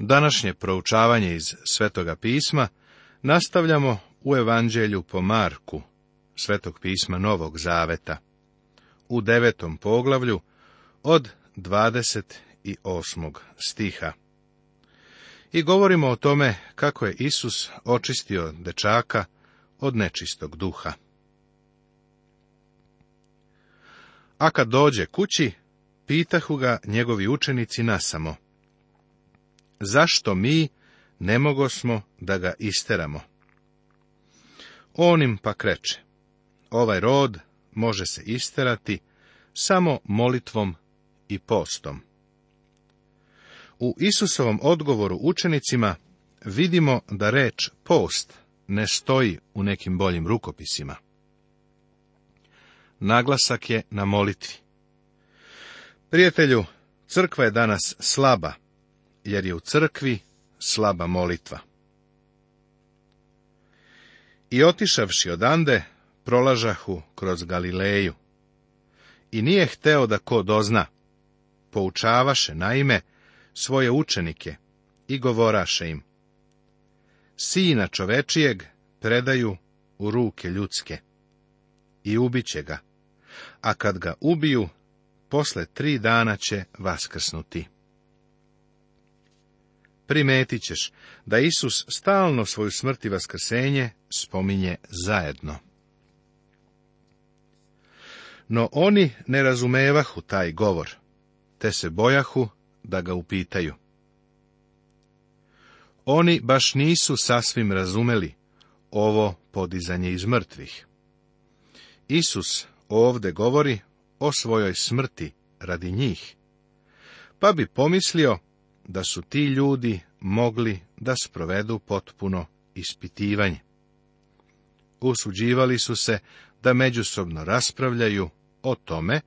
Današnje proučavanje iz Svetoga pisma nastavljamo u Evanđelju po Marku, Svetog pisma Novog Zaveta, u devetom poglavlju od 28. stiha. I govorimo o tome kako je Isus očistio dečaka od nečistog duha. A kad dođe kući, pitahu ga njegovi učenici nasamo – zašto mi ne smo da ga isteramo? Onim pak reče, ovaj rod može se isterati samo molitvom i postom. U Isusovom odgovoru učenicima vidimo da reč post ne stoji u nekim boljim rukopisima. Naglasak je na molitvi. Prijatelju, crkva je danas slaba jer je u crkvi slaba molitva. I otišavši odande, prolažahu kroz Galileju. I nije hteo da ko dozna. Poučavaše, naime, svoje učenike i govoraše im. Sina čovečijeg predaju u ruke ljudske i ubiće ga, a kad ga ubiju, posle tri dana će vaskrsnuti primetit ćeš da Isus stalno svoju smrt i vaskrsenje spominje zajedno. No oni ne razumevahu taj govor, te se bojahu da ga upitaju. Oni baš nisu sasvim razumeli ovo podizanje iz mrtvih. Isus ovde govori o svojoj smrti radi njih, pa bi pomislio da su ti ljudi mogli da sprovedu potpuno ispitivanje. Usuđivali su se da međusobno raspravljaju o tome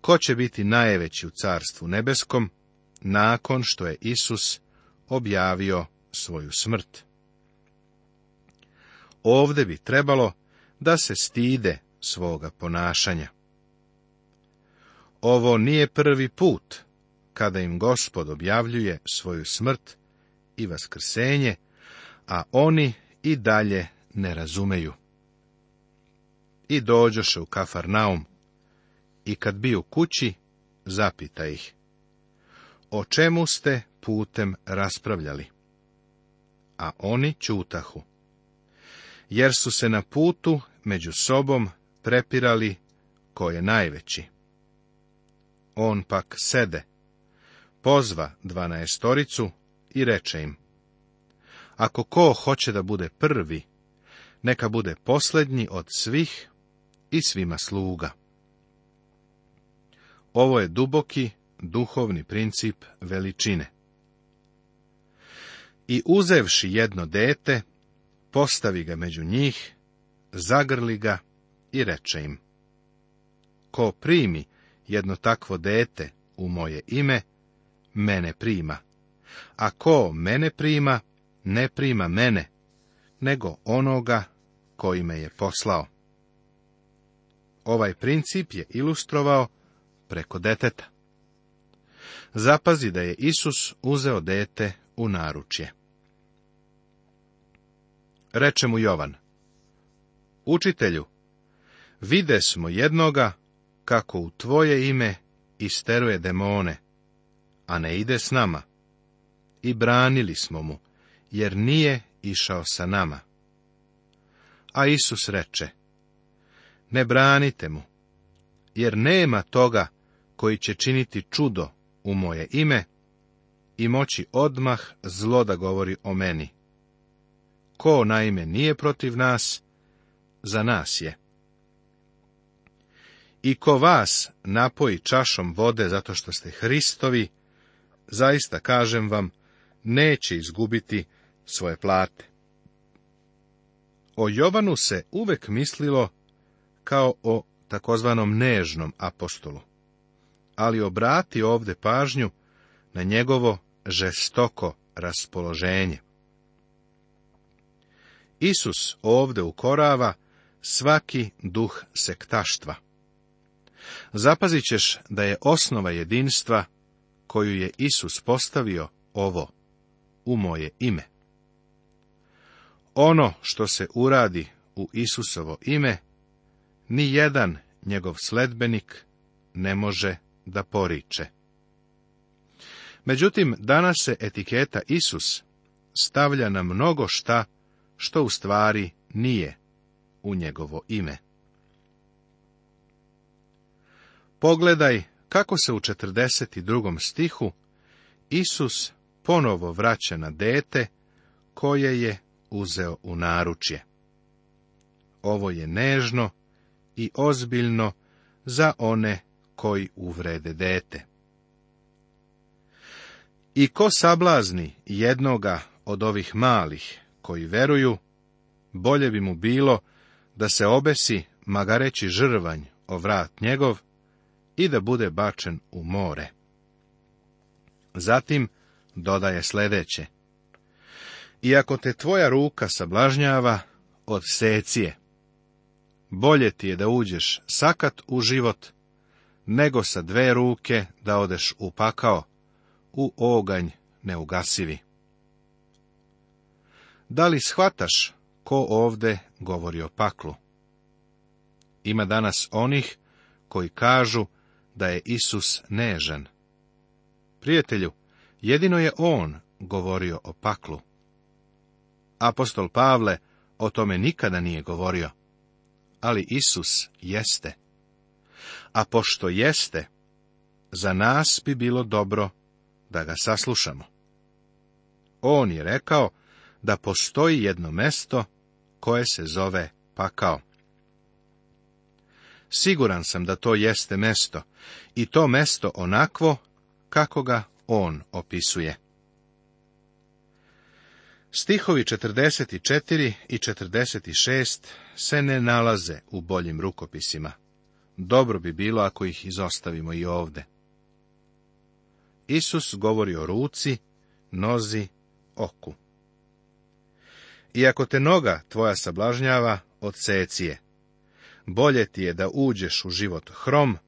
ko će biti najveći u carstvu nebeskom nakon što je Isus objavio svoju smrt. Ovde bi trebalo da se stide svoga ponašanja. Ovo nije prvi put kada im gospod objavljuje svoju smrt i vaskrsenje, a oni i dalje ne razumeju. I dođoše u Kafarnaum, i kad bi u kući, zapita ih. O čemu ste putem raspravljali? A oni čutahu. Jer su se na putu među sobom prepirali ko je najveći. On pak sede pozva dvanaestoricu i reče im, ako ko hoće da bude prvi, neka bude poslednji od svih i svima sluga. Ovo je duboki duhovni princip veličine. I uzevši jedno dete, postavi ga među njih, zagrli ga i reče im. Ko primi jedno takvo dete u moje ime, mene prima. A ko mene prima, ne prima mene, nego onoga koji me je poslao. Ovaj princip je ilustrovao preko deteta. Zapazi da je Isus uzeo dete u naručje. Reče mu Jovan. Učitelju, vide smo jednoga kako u tvoje ime isteruje demone, a ne ide s nama. I branili smo mu, jer nije išao sa nama. A Isus reče, ne branite mu, jer nema toga koji će činiti čudo u moje ime i moći odmah zlo da govori o meni. Ko naime nije protiv nas, za nas je. I ko vas napoji čašom vode zato što ste Hristovi, Zaista kažem vam, neće izgubiti svoje plate. O Jovanu se uvek mislilo kao o takozvanom nežnom apostolu, ali obrati ovde pažnju na njegovo žestoko raspoloženje. Isus ovde ukorava svaki duh sektaštva. Zapazit ćeš da je osnova jedinstva koju je Isus postavio ovo u moje ime. Ono što se uradi u Isusovo ime, ni jedan njegov sledbenik ne može da poriče. Međutim, danas se etiketa Isus stavlja na mnogo šta što u stvari nije u njegovo ime. Pogledaj kako se u 42. stihu Isus ponovo vraća na dete koje je uzeo u naručje. Ovo je nežno i ozbiljno za one koji uvrede dete. I ko sablazni jednoga od ovih malih koji veruju, bolje bi mu bilo da se obesi magareći žrvanj o vrat njegov, i da bude bačen u more. Zatim dodaje sljedeće. Iako te tvoja ruka sablažnjava, od secije, Bolje ti je da uđeš sakat u život, nego sa dve ruke da odeš u pakao, u oganj neugasivi. Da li shvataš ko ovde govori o paklu? Ima danas onih koji kažu da je Isus nežan. Prijatelju, jedino je on govorio o paklu. Apostol Pavle o tome nikada nije govorio, ali Isus jeste. A pošto jeste, za nas bi bilo dobro da ga saslušamo. On je rekao da postoji jedno mesto koje se zove pakao. Siguran sam da to jeste mesto, i to mesto onakvo kako ga on opisuje. Stihovi 44 i 46 se ne nalaze u boljim rukopisima. Dobro bi bilo ako ih izostavimo i ovde. Isus govori o ruci, nozi, oku. I ako te noga tvoja sablažnjava, odseci je bolje ti je da uđeš u život hrom,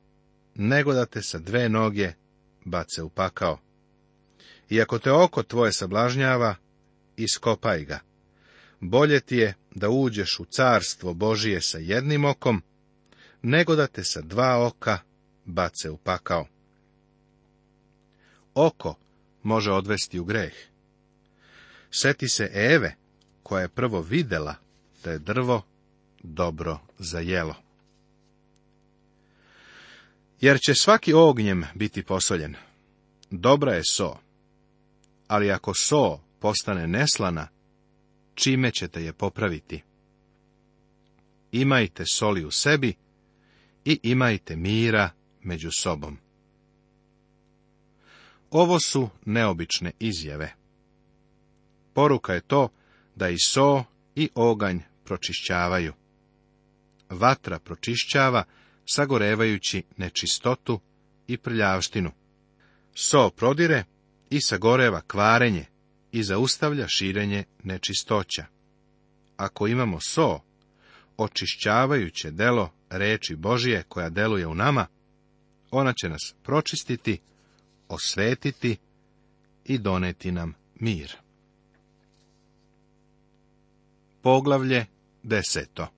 nego da te sa dve noge bace u pakao. I ako te oko tvoje sablažnjava, iskopaj ga. Bolje ti je da uđeš u carstvo Božije sa jednim okom, nego da te sa dva oka bace u pakao. Oko može odvesti u greh. Seti se Eve, koja je prvo vidjela da je drvo dobro za jelo. Jer će svaki ognjem biti posoljen. Dobra je so, ali ako so postane neslana, čime ćete je popraviti? Imajte soli u sebi i imajte mira među sobom. Ovo su neobične izjave. Poruka je to da i so i oganj pročišćavaju vatra pročišćava, sagorevajući nečistotu i prljavštinu. So prodire i sagoreva kvarenje i zaustavlja širenje nečistoća. Ako imamo so, očišćavajuće delo reči Božije koja deluje u nama, ona će nas pročistiti, osvetiti i doneti nam mir. Poglavlje deseto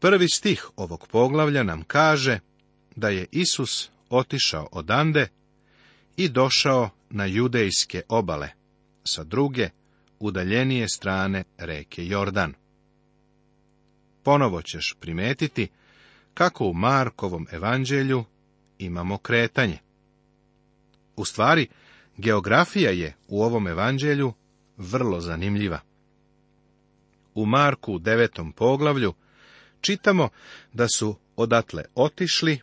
Prvi stih ovog poglavlja nam kaže da je Isus otišao odande i došao na judejske obale, sa druge, udaljenije strane reke Jordan. Ponovo ćeš primetiti kako u Markovom evanđelju imamo kretanje. U stvari, geografija je u ovom evanđelju vrlo zanimljiva. U Marku u devetom poglavlju Čitamo da su odatle otišli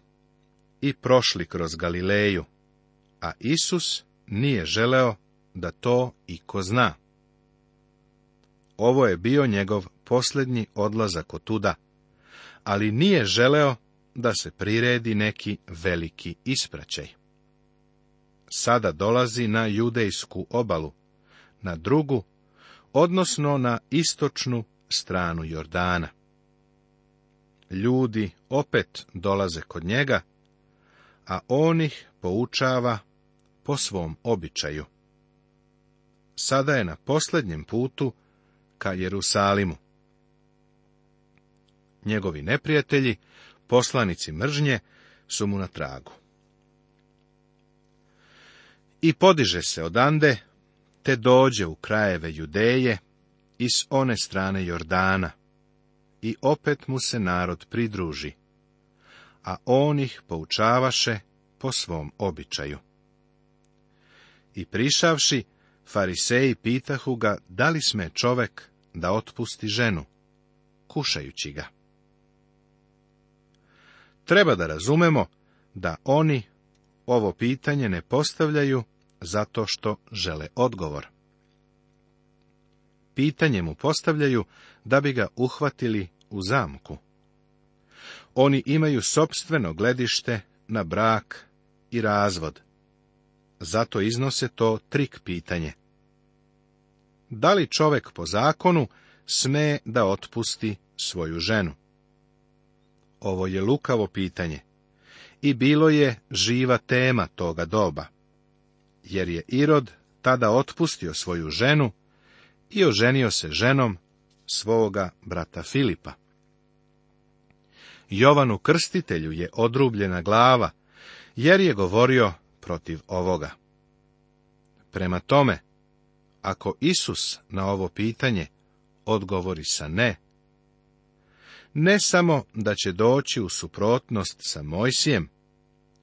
i prošli kroz Galileju, a Isus nije želeo da to ko zna. Ovo je bio njegov posljednji odlazak od tuda, ali nije želeo da se priredi neki veliki ispraćaj. Sada dolazi na judejsku obalu, na drugu, odnosno na istočnu stranu Jordana ljudi opet dolaze kod njega, a on ih poučava po svom običaju. Sada je na posljednjem putu ka Jerusalimu. Njegovi neprijatelji, poslanici mržnje, su mu na tragu. I podiže se odande, te dođe u krajeve Judeje, iz one strane Jordana, i opet mu se narod pridruži. A on ih poučavaše po svom običaju. I prišavši, fariseji pitahu ga da li sme čovek da otpusti ženu, kušajući ga. Treba da razumemo da oni ovo pitanje ne postavljaju zato što žele odgovor. Pitanje mu postavljaju da bi ga uhvatili u zamku. Oni imaju sopstveno gledište na brak i razvod. Zato iznose to trik pitanje. Da li čovek po zakonu sme da otpusti svoju ženu? Ovo je lukavo pitanje i bilo je živa tema toga doba, jer je Irod tada otpustio svoju ženu i oženio se ženom svoga brata Filipa. Jovanu Krstitelju je odrubljena glava, jer je govorio protiv ovoga. Prema tome, ako Isus na ovo pitanje odgovori sa ne, ne samo da će doći u suprotnost sa Mojsijem,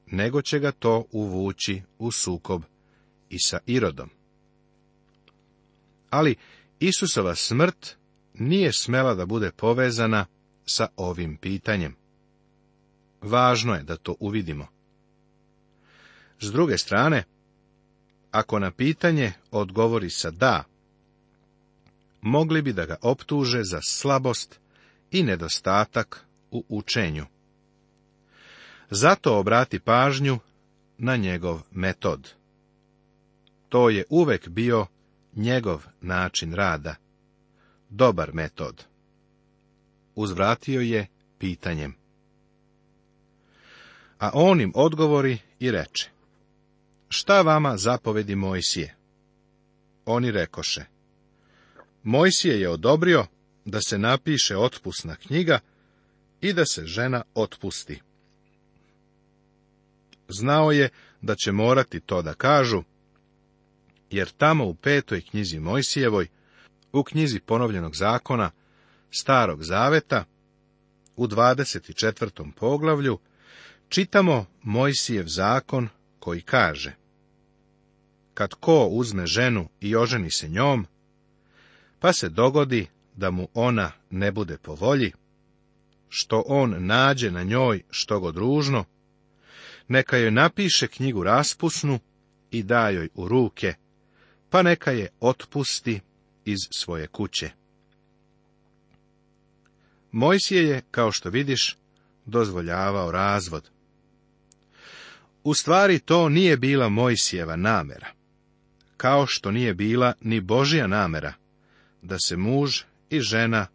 nego će ga to uvući u sukob i sa Irodom. Ali Isusova smrt nije smela da bude povezana sa ovim pitanjem. Važno je da to uvidimo. S druge strane, ako na pitanje odgovori sa da, mogli bi da ga optuže za slabost i nedostatak u učenju. Zato obrati pažnju na njegov metod. To je uvek bio njegov način rada. Dobar metod uzvratio je pitanjem. A on im odgovori i reče, šta vama zapovedi Mojsije? Oni rekoše, Mojsije je odobrio da se napiše otpusna knjiga i da se žena otpusti. Znao je da će morati to da kažu, jer tamo u petoj knjizi Mojsijevoj, u knjizi ponovljenog zakona, Starog zaveta, u 24. poglavlju, čitamo Mojsijev zakon koji kaže Kad ko uzme ženu i oženi se njom, pa se dogodi da mu ona ne bude po volji, što on nađe na njoj što god ružno, neka joj napiše knjigu raspusnu i da joj u ruke, pa neka je otpusti iz svoje kuće. Mojsije je, kao što vidiš, dozvoljavao razvod. U stvari to nije bila Mojsijeva namera, kao što nije bila ni Božija namera, da se muž i žena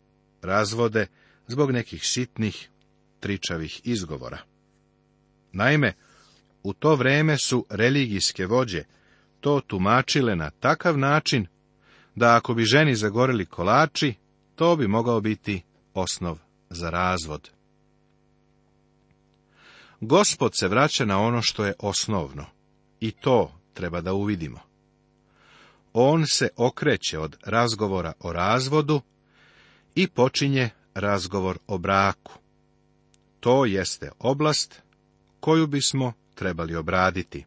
razvode zbog nekih sitnih, tričavih izgovora. Naime, u to vreme su religijske vođe to tumačile na takav način, da ako bi ženi zagorili kolači, to bi mogao biti osnov za razvod. Gospod se vraća na ono što je osnovno i to treba da uvidimo. On se okreće od razgovora o razvodu i počinje razgovor o braku. To jeste oblast koju bismo trebali obraditi.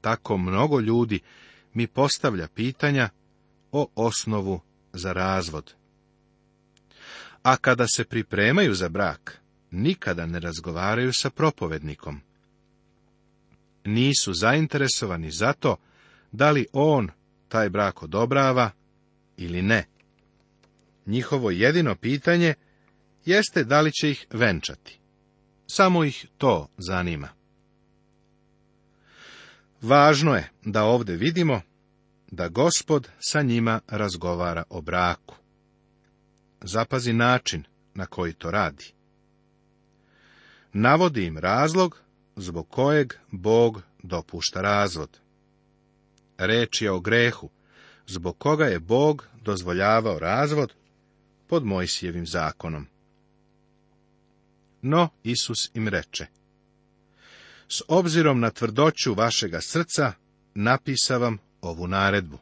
Tako mnogo ljudi mi postavlja pitanja o osnovu za razvod a kada se pripremaju za brak, nikada ne razgovaraju sa propovednikom. Nisu zainteresovani za to da li on taj brak odobrava ili ne. Njihovo jedino pitanje jeste da li će ih venčati. Samo ih to zanima. Važno je da ovdje vidimo da gospod sa njima razgovara o braku zapazi način na koji to radi. Navodi im razlog zbog kojeg Bog dopušta razvod. Reč je o grehu, zbog koga je Bog dozvoljavao razvod pod Mojsijevim zakonom. No, Isus im reče, s obzirom na tvrdoću vašega srca, napisavam ovu naredbu.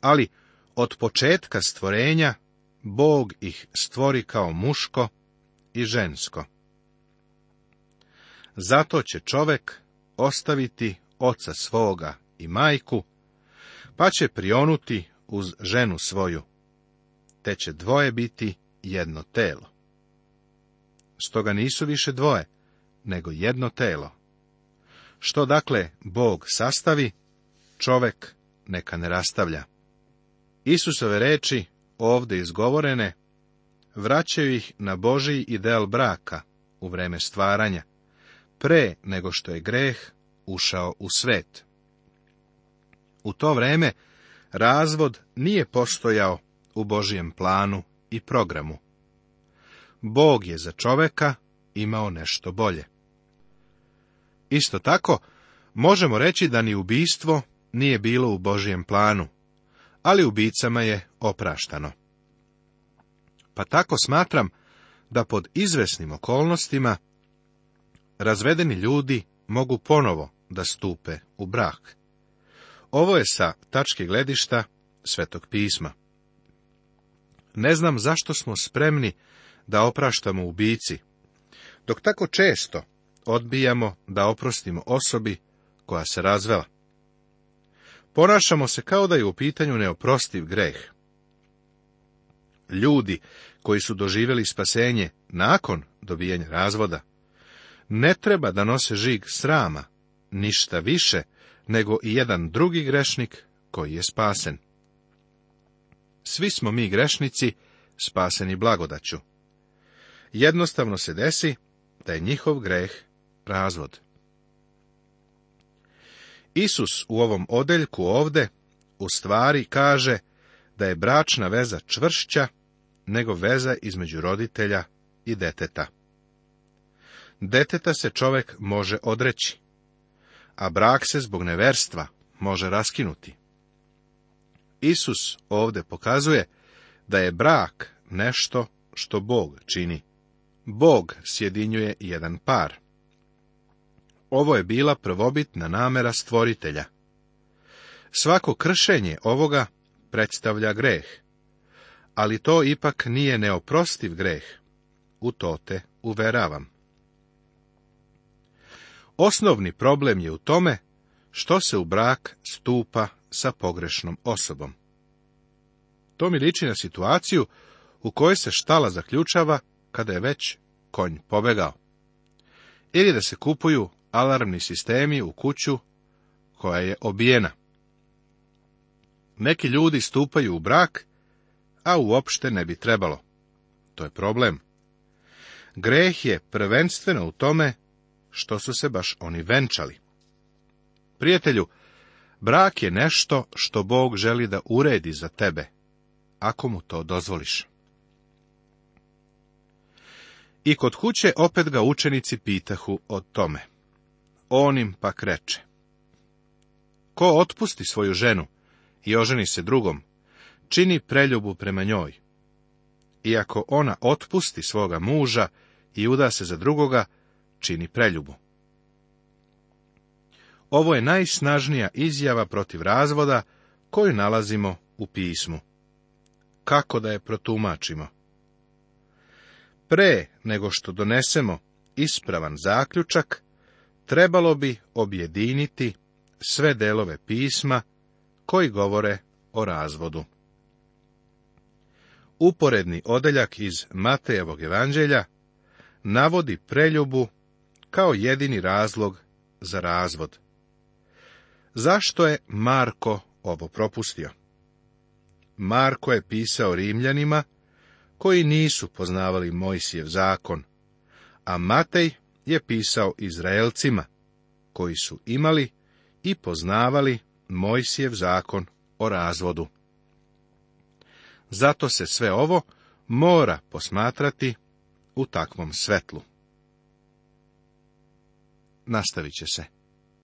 Ali, od početka stvorenja, Bog ih stvori kao muško i žensko. Zato će čovek ostaviti oca svoga i majku, pa će prionuti uz ženu svoju, te će dvoje biti jedno telo. Stoga nisu više dvoje, nego jedno telo. Što dakle Bog sastavi, čovek neka ne rastavlja. Isusove reči Ovde izgovorene, vraćaju ih na Božiji ideal braka u vreme stvaranja, pre nego što je greh ušao u svet. U to vreme razvod nije postojao u Božijem planu i programu. Bog je za čoveka imao nešto bolje. Isto tako, možemo reći da ni ubistvo nije bilo u Božijem planu, ali ubicama je opraštano. Pa tako smatram da pod izvesnim okolnostima razvedeni ljudi mogu ponovo da stupe u brak. Ovo je sa tačke gledišta Svetog pisma. Ne znam zašto smo spremni da opraštamo ubici, dok tako često odbijamo da oprostimo osobi koja se razvela. Ponašamo se kao da je u pitanju neoprostiv greh. Ljudi koji su doživjeli spasenje nakon dobijenja razvoda, ne treba da nose žig srama, ništa više nego i jedan drugi grešnik koji je spasen. Svi smo mi grešnici, spaseni blagodaću. Jednostavno se desi da je njihov greh razvod. Isus u ovom odeljku ovde u stvari kaže da je bračna veza čvršća nego veza između roditelja i deteta. Deteta se čovek može odreći, a brak se zbog neverstva može raskinuti. Isus ovde pokazuje da je brak nešto što Bog čini. Bog sjedinjuje jedan par. Ovo je bila prvobitna namera stvoritelja. Svako kršenje ovoga predstavlja greh, ali to ipak nije neoprostiv greh. U to te uveravam. Osnovni problem je u tome što se u brak stupa sa pogrešnom osobom. To mi liči na situaciju u kojoj se štala zaključava kada je već konj pobegao. Ili da se kupuju alarmni sistemi u kuću koja je obijena. Neki ljudi stupaju u brak, a uopšte ne bi trebalo. To je problem. Greh je prvenstveno u tome što su se baš oni venčali. Prijatelju, brak je nešto što Bog želi da uredi za tebe, ako mu to dozvoliš. I kod kuće opet ga učenici pitahu o tome onim pak reče. Ko otpusti svoju ženu i oženi se drugom, čini preljubu prema njoj. Iako ona otpusti svoga muža i uda se za drugoga, čini preljubu. Ovo je najsnažnija izjava protiv razvoda koju nalazimo u pismu. Kako da je protumačimo? Pre nego što donesemo ispravan zaključak, trebalo bi objediniti sve delove pisma koji govore o razvodu. Uporedni odeljak iz Matejevog evanđelja navodi preljubu kao jedini razlog za razvod. Zašto je Marko ovo propustio? Marko je pisao Rimljanima koji nisu poznavali Mojsijev zakon, a Matej je pisao Izraelcima, koji su imali i poznavali Mojsijev zakon o razvodu. Zato se sve ovo mora posmatrati u takvom svetlu. Nastavit će se.